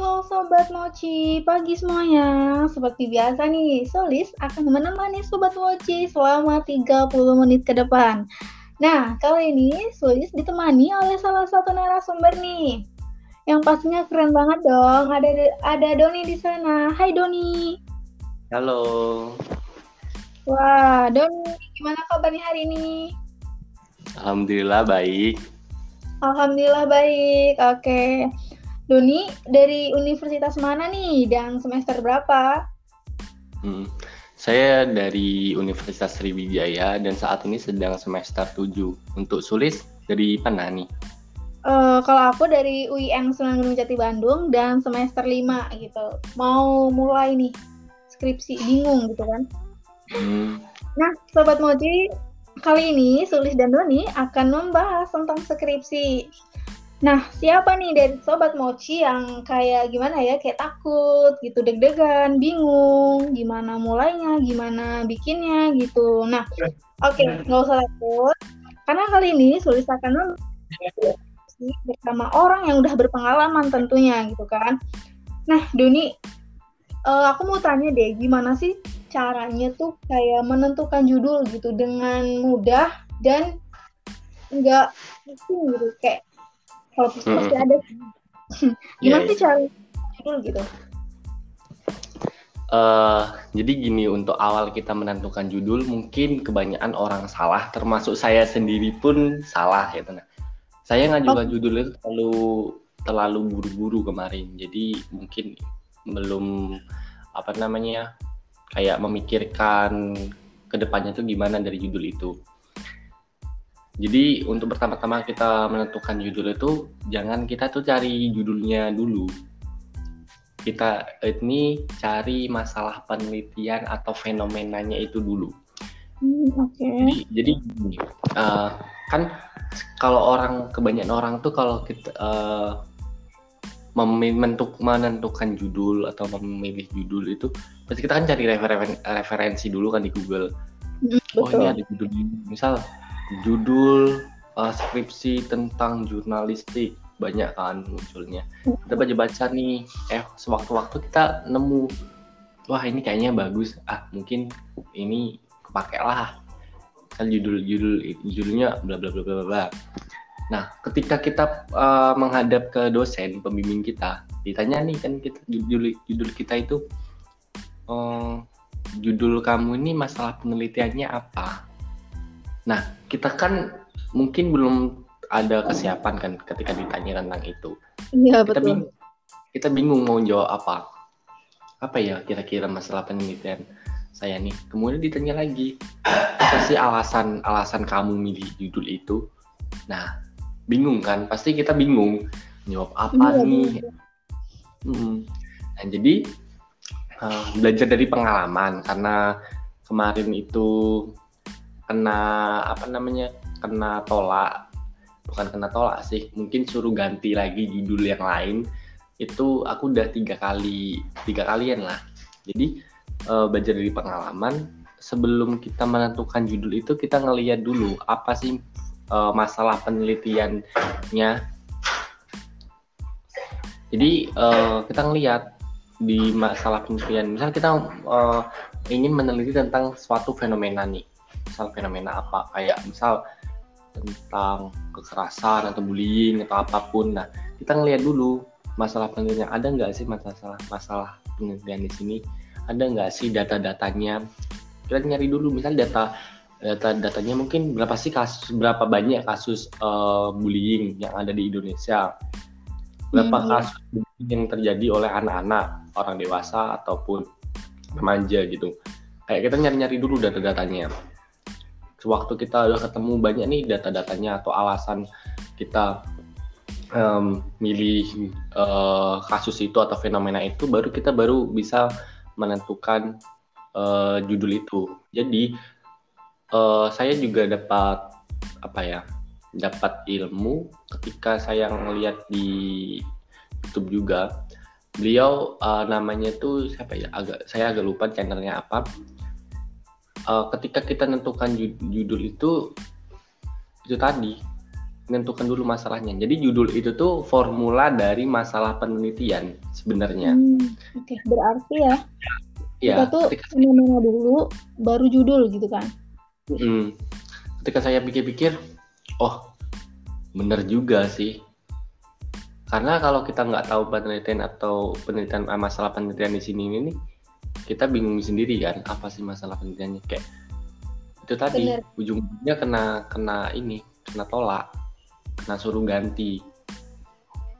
Halo Sobat Mochi, pagi semuanya. Seperti biasa nih, Solis akan menemani Sobat Mochi selama 30 menit ke depan. Nah, kali ini Solis ditemani oleh salah satu narasumber nih. Yang pastinya keren banget dong. Ada ada Doni di sana. Hai Doni. Halo. Wah, Doni, gimana kabarnya hari ini? Alhamdulillah baik. Alhamdulillah baik. Oke. Doni dari universitas mana nih dan semester berapa? Hmm, saya dari Universitas Sriwijaya dan saat ini sedang semester 7. Untuk Sulis dari mana nih? Uh, kalau aku dari UIN Sunan Gunung Jati Bandung dan semester 5 gitu. Mau mulai nih skripsi bingung gitu kan. Hmm. Nah, Sobat Moji, kali ini Sulis dan Doni akan membahas tentang skripsi. Nah, siapa nih dari sobat mochi yang kayak gimana ya, kayak takut gitu, deg-degan, bingung, gimana mulainya, gimana bikinnya gitu. Nah, oke, okay, nggak usah takut, karena kali ini Sulis akan bersama orang yang udah berpengalaman tentunya gitu kan. Nah, Doni, uh, aku mau tanya deh, gimana sih caranya tuh kayak menentukan judul gitu dengan mudah dan nggak gitu kayak kalau pasti mm -hmm. ada gimana yeah, sih yeah. cara judul gitu Uh, jadi gini untuk awal kita menentukan judul mungkin kebanyakan orang salah termasuk saya sendiri pun salah ya nah saya ngajukan oh. judul itu terlalu terlalu buru-buru kemarin jadi mungkin belum apa namanya kayak memikirkan ke depannya tuh gimana dari judul itu jadi untuk pertama-tama kita menentukan judul itu jangan kita tuh cari judulnya dulu. Kita ini cari masalah penelitian atau fenomenanya itu dulu. Hmm, Oke. Okay. Jadi, jadi uh, kan kalau orang kebanyakan orang tuh kalau kita uh, menentukan judul atau memilih judul itu pasti kita kan cari referen referensi dulu kan di Google. Hmm, betul. Oh ini ada judul ini. Misal judul uh, skripsi tentang jurnalistik. Banyak kan munculnya. Kita baca-baca nih. Eh sewaktu-waktu kita nemu. Wah ini kayaknya bagus. Ah mungkin ini kepake lah. Kan judul judul judulnya bla bla bla bla bla nah ketika kita uh, menghadap ke dosen pembimbing kita ditanya nih kan kita judul judul kita itu uh, judul kamu ini masalah penelitiannya apa Nah, kita kan mungkin belum ada kesiapan kan ketika ditanya tentang itu. Iya, kita betul. Bingung, kita bingung mau jawab apa. Apa ya kira-kira masalah penelitian saya nih. Kemudian ditanya lagi, apa sih alasan alasan kamu milih judul itu? Nah, bingung kan? Pasti kita bingung jawab apa iya, nih. Hmm. Nah, jadi uh, belajar dari pengalaman karena kemarin itu kena apa namanya kena tolak. Bukan kena tolak sih mungkin suruh ganti lagi judul yang lain. Itu aku udah tiga kali tiga kalian lah. Jadi uh, belajar dari pengalaman. Sebelum kita menentukan judul itu kita ngeliat dulu apa sih uh, masalah penelitiannya. Jadi uh, kita ngeliat di masalah penelitian. Misal kita uh, ingin meneliti tentang suatu fenomena nih misal fenomena apa kayak misal tentang kekerasan atau bullying atau apa pun. Nah kita ngeliat dulu masalah penelitian. Ada nggak sih masalah masalah penelitian di sini? Ada nggak sih data-datanya? Kita nyari dulu misal data data-datanya mungkin berapa sih kasus berapa banyak kasus uh, bullying yang ada di Indonesia? Berapa hmm, kasus bullying yang terjadi oleh anak-anak orang dewasa ataupun remaja gitu? Kayak kita nyari-nyari dulu data-datanya sewaktu kita udah ketemu banyak nih data-datanya atau alasan kita um, milih uh, kasus itu atau fenomena itu baru kita baru bisa menentukan uh, judul itu. Jadi uh, saya juga dapat apa ya dapat ilmu ketika saya ngeliat di YouTube juga. Beliau uh, namanya tuh siapa ya? Agak saya agak lupa channelnya apa uh, ketika kita menentukan judul itu itu tadi menentukan dulu masalahnya. Jadi judul itu tuh formula dari masalah penelitian sebenarnya. Hmm, Oke, okay. berarti ya, ya kita tuh fenomena dulu, baru judul gitu kan? Hmm, ketika saya pikir-pikir, oh bener juga sih. Karena kalau kita nggak tahu penelitian atau penelitian masalah penelitian di sini ini, kita bingung sendiri kan apa sih masalah penelitiannya kayak itu tadi ujung-ujungnya kena kena ini kena tolak kena suruh ganti.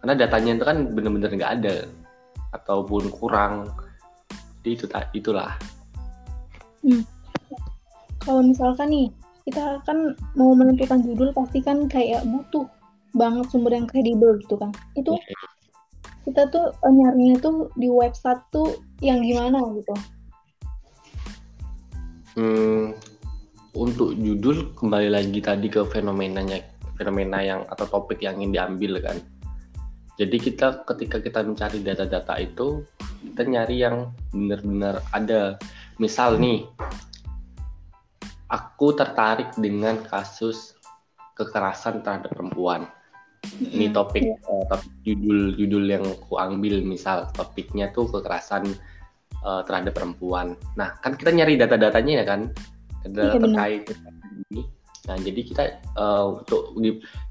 Karena datanya itu kan bener-bener nggak ada ataupun kurang. Jadi itu itulah. Hmm. kalau misalkan nih kita kan mau menentukan judul pasti kan kayak butuh banget sumber yang kredibel gitu kan. Itu yeah. Kita tuh eh, nyarinya tuh di website tuh yang gimana gitu hmm, untuk judul kembali lagi tadi ke fenomenanya fenomena yang atau topik yang ingin diambil kan. Jadi kita ketika kita mencari data-data itu kita nyari yang benar-benar ada. Misal nih, aku tertarik dengan kasus kekerasan terhadap perempuan. Ini iya, topik, yeah. uh, topik judul judul yang aku ambil misal topiknya tuh kekerasan uh, terhadap perempuan. Nah kan kita nyari data-datanya ya kan, data yeah, terkait ini Nah, jadi kita uh, untuk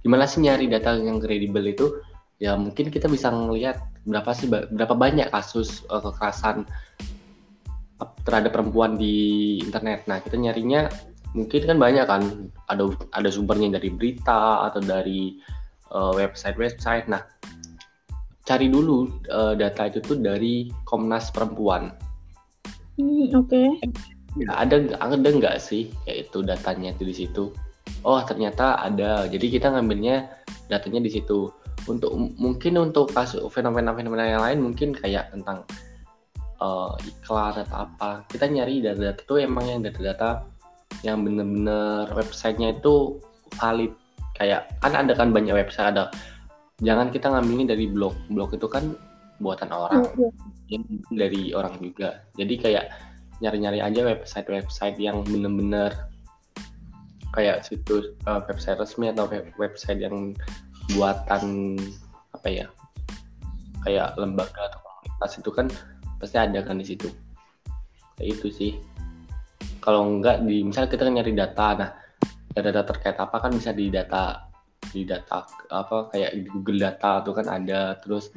gimana sih nyari data yang kredibel itu? Ya mungkin kita bisa ngelihat berapa sih berapa banyak kasus uh, kekerasan terhadap perempuan di internet. Nah, kita nyarinya mungkin kan banyak kan ada ada sumbernya dari berita atau dari uh, website-website. Nah, cari dulu uh, data itu tuh dari Komnas Perempuan. Hmm, Oke. Okay. Ya, ada ada nggak sih yaitu datanya itu di situ? oh ternyata ada jadi kita ngambilnya datanya di situ untuk mungkin untuk kasus fenomena-fenomena yang lain mungkin kayak tentang uh, iklan atau apa kita nyari data-data itu emang yang data-data yang bener-bener websitenya itu valid kayak kan ada kan banyak website ada. Jangan kita ngambilnya dari blog. Blog itu kan buatan orang. Ya, dari orang juga. Jadi kayak nyari-nyari aja website-website yang bener-bener kayak situs uh, website resmi atau web website yang buatan apa ya kayak lembaga atau komunitas itu kan pasti ada kan di situ. Kayak itu sih. Kalau enggak di misal kita kan nyari data nah data terkait apa kan bisa di data di data apa kayak di Google Data itu kan ada terus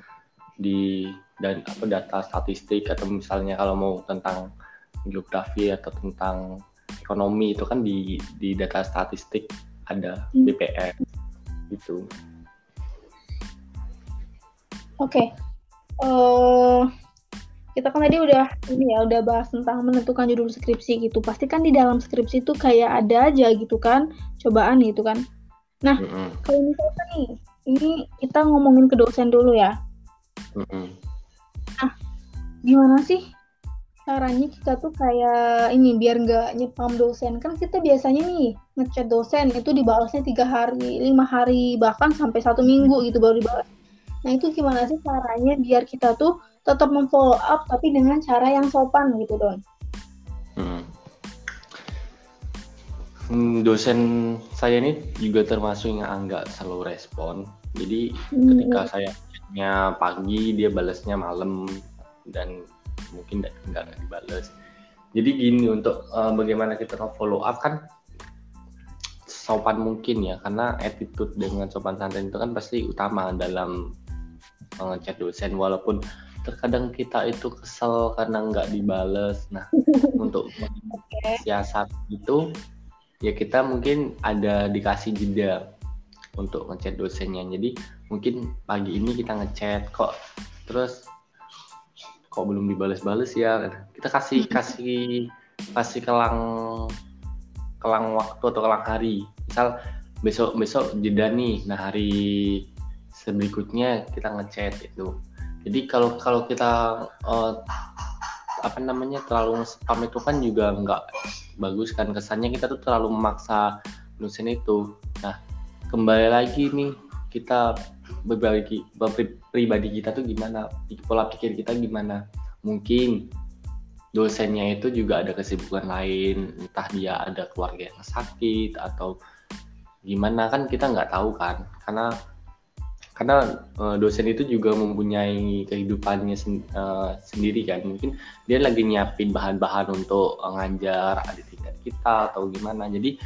di dan apa data statistik atau misalnya kalau mau tentang geografi atau tentang ekonomi itu kan di di data statistik ada hmm. BPS gitu. Oke. Okay. Uh, eh, kita kan tadi udah ini ya udah bahas tentang menentukan judul skripsi gitu. Pasti kan di dalam skripsi itu kayak ada aja gitu kan cobaan gitu kan. Nah, mm -hmm. kalau misalkan nih ini kita ngomongin ke dosen dulu ya. Mm -hmm. Nah, gimana sih caranya kita tuh kayak ini biar nggak nyepam dosen kan kita biasanya nih ngechat dosen itu dibalasnya tiga hari lima hari bahkan sampai satu minggu gitu baru dibalas nah itu gimana sih caranya biar kita tuh tetap memfollow up tapi dengan cara yang sopan gitu don hmm. Hmm, dosen saya ini juga termasuk yang enggak selalu respon jadi hmm. ketika saya pagi dia balasnya malam dan mungkin nggak dibales jadi gini untuk uh, bagaimana kita follow up kan sopan mungkin ya karena attitude dengan sopan santun itu kan pasti utama dalam ngechat dosen walaupun terkadang kita itu kesel karena nggak dibales. Nah untuk siasat itu ya kita mungkin ada dikasih jeda untuk ngechat dosennya. Jadi mungkin pagi ini kita ngechat kok. Terus kok belum dibales-bales ya? Kita kasih kasih kasih kelang kelang waktu atau kelang hari. Misal besok besok jeda nih. Nah hari berikutnya kita ngechat itu jadi kalau kalau kita uh, apa namanya terlalu spam itu kan juga nggak bagus kan kesannya kita tuh terlalu memaksa dosen itu. Nah kembali lagi nih kita berbagi pribadi kita tuh gimana? Pola pikir kita gimana? Mungkin dosennya itu juga ada kesibukan lain entah dia ada keluarga yang sakit atau gimana kan kita nggak tahu kan? Karena karena uh, dosen itu juga mempunyai kehidupannya sen, uh, sendiri kan. Mungkin dia lagi nyiapin bahan-bahan untuk uh, ngajar adik tingkat kita atau gimana. Jadi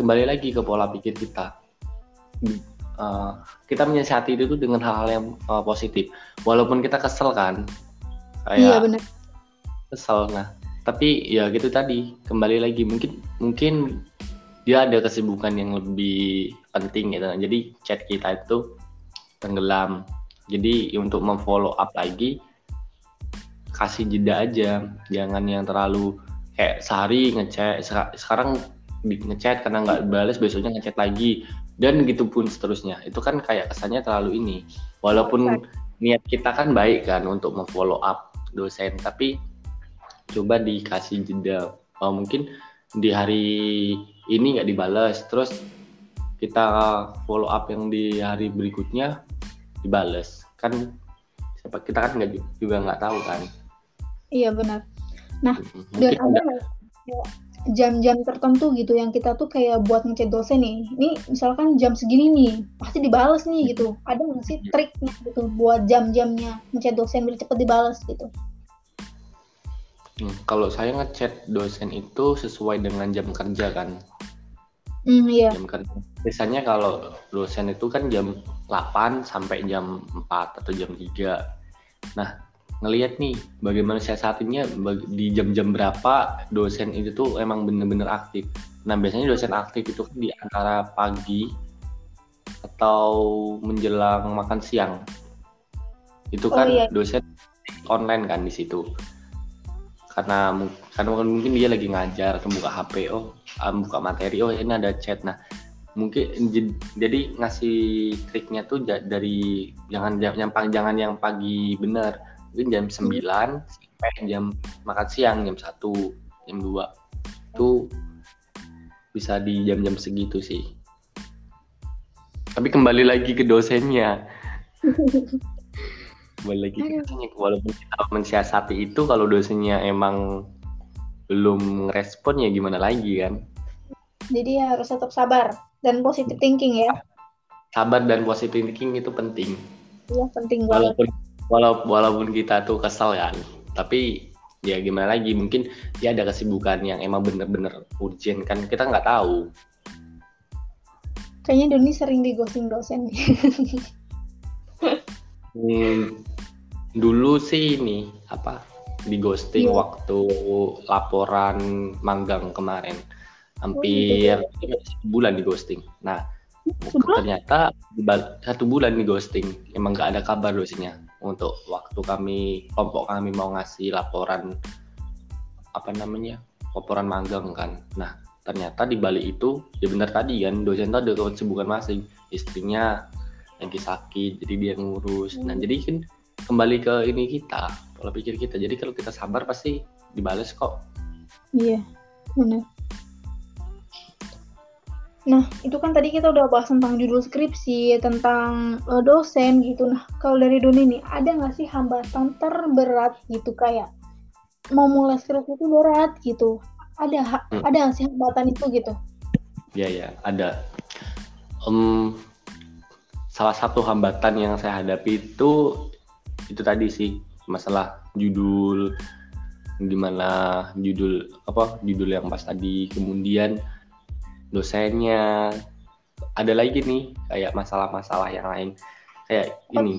kembali lagi ke pola pikir kita. Uh, kita menyiasati itu tuh dengan hal-hal yang uh, positif. Walaupun kita kesel kan. Kayak iya benar kesel nah. Tapi ya gitu tadi. Kembali lagi mungkin mungkin dia ada kesibukan yang lebih penting gitu. Jadi chat kita itu tenggelam. Jadi untuk memfollow up lagi kasih jeda aja. Jangan yang terlalu kayak sehari ngechat. Sekarang ngechat karena nggak balas besoknya ngechat lagi. Dan gitu pun seterusnya. Itu kan kayak kesannya terlalu ini. Walaupun niat kita kan baik kan untuk memfollow up dosen. Tapi coba dikasih jeda. Oh, mungkin di hari ini nggak dibalas terus kita follow up yang di hari berikutnya dibales. Kan siapa kita kan nggak juga nggak tahu kan. Iya benar. Nah dan ada jam-jam tertentu gitu yang kita tuh kayak buat ngechat dosen nih. Ini misalkan jam segini nih pasti dibales nih gitu. Ada nggak sih triknya gitu buat jam-jamnya ngechat dosen biar cepet dibales gitu? Hmm, kalau saya ngechat dosen itu sesuai dengan jam kerja kan. Mm, iya. Jam kerja. Biasanya kalau dosen itu kan jam 8 sampai jam 4 atau jam 3. Nah, ngelihat nih bagaimana siasatinya di jam-jam berapa dosen itu tuh emang bener-bener aktif. Nah, biasanya dosen aktif itu kan di antara pagi atau menjelang makan siang. Itu oh, kan iya. dosen online kan di situ karena karena mungkin dia lagi ngajar atau buka HP oh um, buka materi oh ini ada chat nah mungkin jadi ngasih triknya tuh dari jangan yang jangan yang pagi bener. Mungkin jam 9 sampai jam makan siang jam satu jam 2 itu bisa di jam-jam segitu sih. Tapi kembali lagi ke dosennya. Balik lagi walaupun kita mensiasati itu kalau dosennya emang belum respon ya gimana lagi kan? Jadi harus tetap sabar dan positive thinking ya. Sabar dan positive thinking itu penting. Iya penting walaupun walaupun walaupun kita tuh kesal kan tapi ya gimana lagi mungkin dia ada kesibukan yang emang bener-bener urgent kan kita nggak tahu. Kayaknya Doni sering di ghosting dosen. Hmm, dulu sih ini apa di ghosting yeah. waktu laporan magang kemarin hampir oh, gitu. bulan di ghosting. Nah Sebelah? ternyata satu bulan di ghosting. Emang gak ada kabar dosennya untuk waktu kami kelompok kami mau ngasih laporan apa namanya laporan magang kan. Nah ternyata di balik itu ya benar tadi kan dosen tuh ada kesibukan masing istrinya lagi sakit jadi dia ngurus. Nah hmm. jadi kan kembali ke ini kita pola pikir kita. Jadi kalau kita sabar pasti dibales kok. Iya benar Nah, itu kan tadi kita udah bahas tentang judul skripsi, tentang uh, dosen gitu. Nah, kalau dari Doni nih, ada nggak sih hambatan terberat gitu kayak mau mulai skripsi itu berat gitu? Ada hmm. ada nggak sih hambatan itu gitu? Iya, ya, ada. Um, salah satu hambatan yang saya hadapi itu itu tadi sih masalah judul gimana judul apa judul yang pas tadi kemudian dosennya. Ada lagi nih kayak masalah-masalah yang lain. Kayak ini.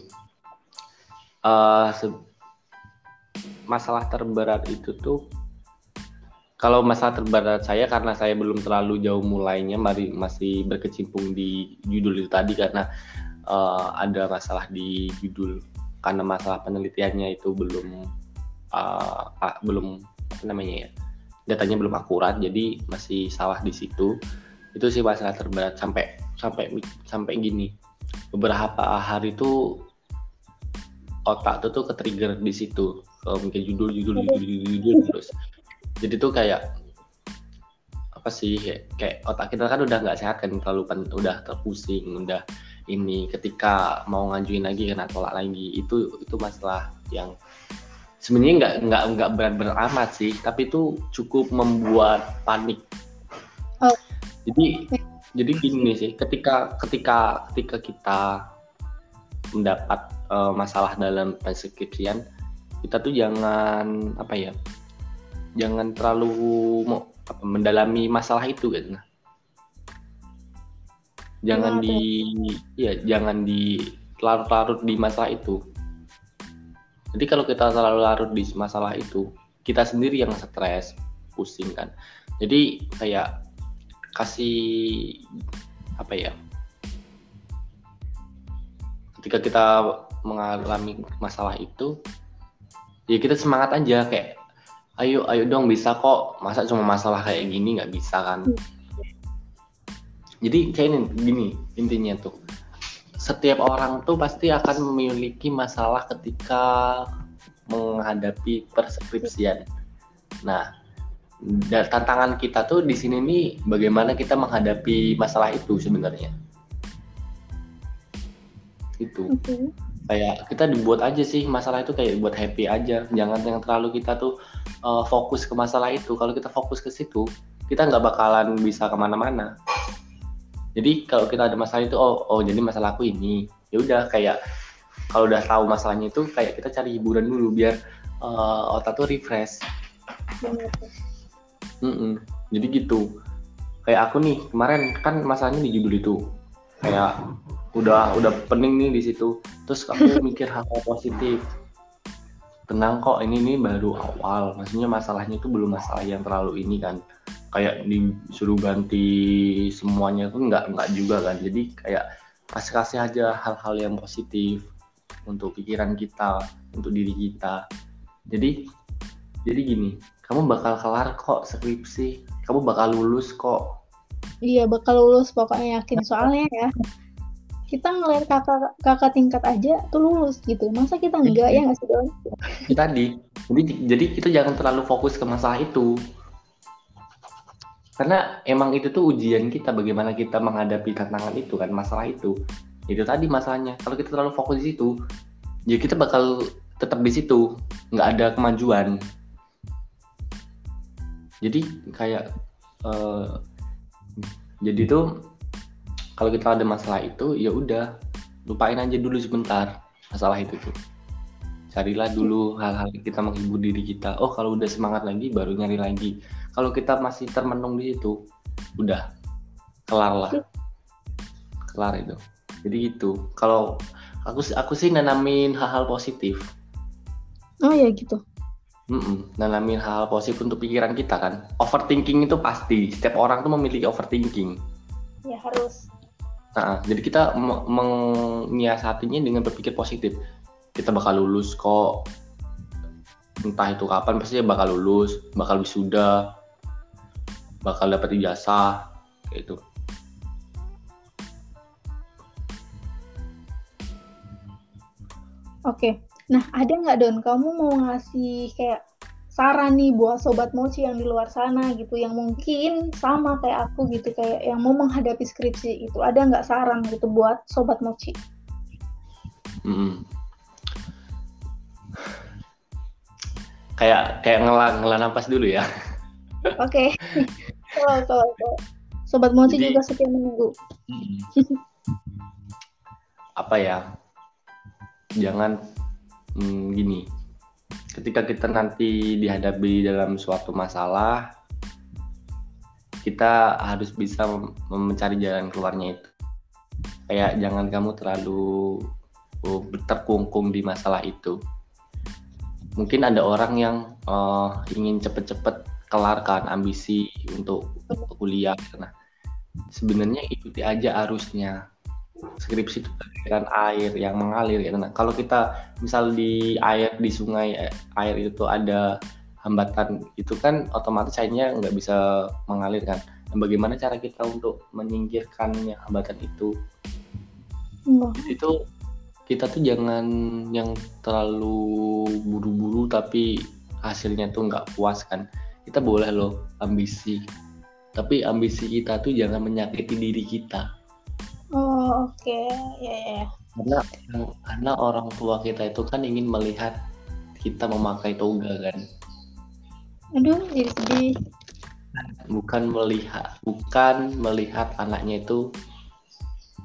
Uh, masalah terberat itu tuh kalau masalah terberat saya karena saya belum terlalu jauh mulainya mari masih berkecimpung di judul itu tadi karena uh, ada masalah di judul. Karena masalah penelitiannya itu belum uh, uh, belum apa namanya ya datanya belum akurat jadi masih salah di situ itu sih masalah terberat sampai sampai sampai gini. Beberapa hari itu otak tuh tuh ke trigger di situ. Kalau mungkin judul judul judul judul, judul terus. Jadi tuh kayak apa sih kayak otak kita kan udah nggak sehat kan terlalu kan udah terpusing udah ini. Ketika mau ngajuin lagi kena tolak lagi. Itu itu masalah yang sebenarnya nggak nggak nggak berat-berat amat sih. Tapi itu cukup membuat panik. Jadi jadi gini sih ketika ketika ketika kita mendapat uh, masalah dalam perskripsian kita tuh jangan apa ya jangan terlalu mau apa, mendalami masalah itu gitu nah. Jangan di ya jangan di larut-larut di masalah itu. Jadi kalau kita terlalu larut di masalah itu kita sendiri yang stres pusing kan. Jadi kayak kasih apa ya ketika kita mengalami masalah itu ya kita semangat aja kayak ayo ayo dong bisa kok. Masa cuma masalah kayak gini nggak bisa kan? Jadi kayak ini gini intinya tuh. Setiap orang tuh pasti akan memiliki masalah ketika menghadapi perskripsian. Nah dan tantangan kita tuh di sini nih bagaimana kita menghadapi masalah itu sebenarnya. Itu. Okay. kayak kita dibuat aja sih masalah itu kayak buat happy aja. Jangan yang terlalu kita tuh uh, fokus ke masalah itu. Kalau kita fokus ke situ kita nggak bakalan bisa ke mana-mana. Jadi kalau kita ada masalah itu oh oh jadi masalah aku ini. Ya udah kayak kalau udah tahu masalahnya itu kayak kita cari hiburan dulu biar uh, otak tuh refresh Mm -mm. Jadi gitu. Kayak aku nih kemarin kan masalahnya di judul itu. Kayak udah udah pening nih di situ. Terus aku mikir hal-hal positif. Tenang kok ini nih baru awal. Maksudnya masalahnya itu belum masalah yang terlalu ini kan. Kayak disuruh ganti semuanya tuh nggak nggak juga kan. Jadi kayak kasih kasih aja hal-hal yang positif untuk pikiran kita, untuk diri kita. Jadi jadi gini, kamu bakal kelar kok skripsi kamu bakal lulus kok. Iya bakal lulus pokoknya yakin. Soalnya ya kita ngeliat kakak kakak tingkat aja tuh lulus gitu. Masa kita enggak ya nggak sih don? Tadi jadi jadi kita jangan terlalu fokus ke masalah itu. Karena emang itu tuh ujian kita bagaimana kita menghadapi tantangan itu kan masalah itu. Itu tadi masalahnya. Kalau kita terlalu fokus di situ ya kita bakal tetap di situ. Nggak ada kemajuan jadi kayak uh, jadi tuh kalau kita ada masalah itu ya udah lupain aja dulu sebentar masalah itu tuh. Carilah dulu hal-hal kita menghibur diri kita. Oh kalau udah semangat lagi baru nyari lagi. Kalau kita masih termenung di situ udah kelar lah. Kelar itu. Jadi gitu. Kalau aku aku sih nanamin hal-hal positif. Oh ya gitu Mm-mm, nanamin hal positif untuk pikiran kita kan. Overthinking itu pasti. Setiap orang tuh memiliki overthinking. Ya harus. Nah, jadi kita menyiasatinya dengan berpikir positif. Kita bakal lulus kok. Entah itu kapan, pasti bakal lulus, bakal wisuda, bakal dapat ijazah, kayak itu. Oke, Nah, ada nggak Don, kamu mau ngasih kayak saran nih buat sobat mochi yang di luar sana gitu, yang mungkin sama kayak aku gitu, kayak yang mau menghadapi skripsi itu, ada nggak saran gitu buat sobat mochi? Hmm. Kayak kayak ngelang ngelang nafas dulu ya. Oke. Okay. Sobat mochi Jadi, juga setia menunggu. Hmm. apa ya? Jangan hmm, gini. Ketika kita nanti dihadapi dalam suatu masalah kita harus bisa mencari jalan keluarnya itu. Kayak jangan kamu terlalu uh, terkungkung di masalah itu. Mungkin ada orang yang uh, ingin cepet-cepet kelarkan ambisi untuk kuliah. Nah sebenarnya ikuti aja arusnya skripsi itu aliran air yang mengalir ya nah kalau kita misal di air di sungai eh, air itu ada hambatan itu kan otomatis airnya nggak bisa mengalir kan? Nah, bagaimana cara kita untuk menyingkirkannya hambatan itu? Enggak. itu kita tuh jangan yang terlalu buru-buru tapi hasilnya tuh nggak puas kan? Kita boleh loh ambisi tapi ambisi kita tuh jangan menyakiti diri kita Oh oke, okay. ya ya. Karena karena orang tua kita itu kan ingin melihat kita memakai toga kan. Aduh, jadi sedih. bukan melihat bukan melihat anaknya itu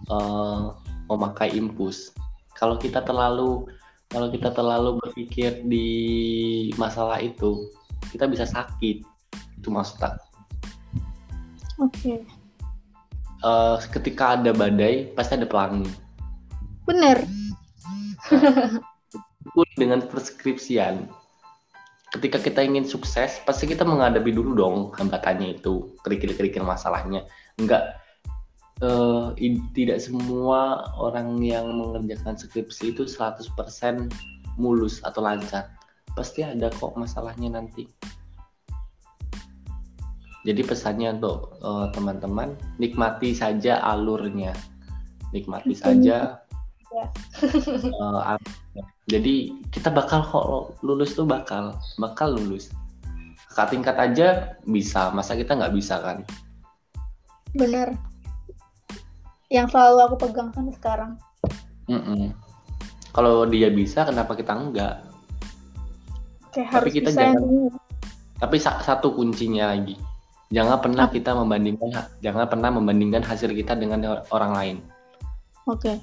uh, memakai impus. Kalau kita terlalu kalau kita terlalu berpikir di masalah itu, kita bisa sakit. Itu maksud aku. Oke. Okay. Uh, ketika ada badai, pasti ada pelangi. Benar. Nah, dengan preskripsian. Ketika kita ingin sukses, pasti kita menghadapi dulu dong hambatannya itu, kerikil-kerikil masalahnya. Enggak uh, tidak semua orang yang mengerjakan skripsi itu 100% mulus atau lancar. Pasti ada kok masalahnya nanti. Jadi pesannya untuk eh, teman-teman nikmati saja alurnya, nikmati saja. uh, jadi kita bakal kok lulus tuh bakal bakal lulus. Kakak tingkat aja bisa, masa kita nggak bisa kan? Benar yang selalu aku pegang sampai sekarang. Mm -mm. Kalau dia bisa, kenapa kita enggak? Oke, tapi harus kita bisa jangan. Tapi satu kuncinya lagi, jangan pernah Apa? kita membandingkan, jangan pernah membandingkan hasil kita dengan orang lain. Oke.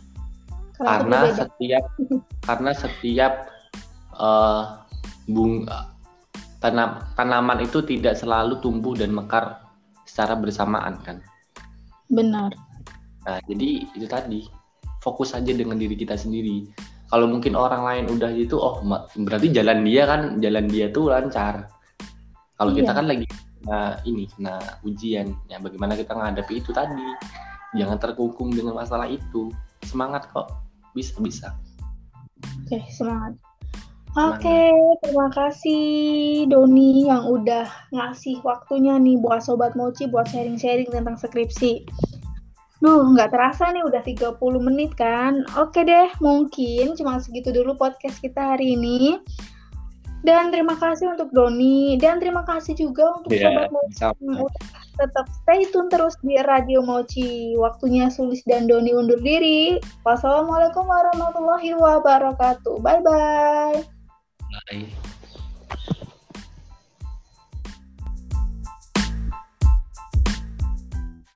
Karena setiap, karena setiap uh, bunga tanam, tanaman itu tidak selalu tumbuh dan mekar secara bersamaan kan. Benar. Nah, jadi itu tadi fokus aja dengan diri kita sendiri. Kalau mungkin orang lain udah gitu, oh berarti jalan dia kan, jalan dia tuh lancar. Kalau iya. kita kan lagi nah ini nah ujian, ya bagaimana kita menghadapi itu tadi. Jangan terkungkung dengan masalah itu. Semangat kok, bisa bisa. Oke, semangat. Oke, terima kasih Doni yang udah ngasih waktunya nih buat Sobat Mochi buat sharing-sharing tentang skripsi. Duh, nggak terasa nih udah 30 menit kan. Oke deh, mungkin cuma segitu dulu podcast kita hari ini. Dan terima kasih untuk Doni dan terima kasih juga untuk yeah, Sobat Mochi tetap stay tune terus di Radio Mochi. Waktunya Sulis dan Doni undur diri. Wassalamualaikum warahmatullahi wabarakatuh. Bye-bye. Bye.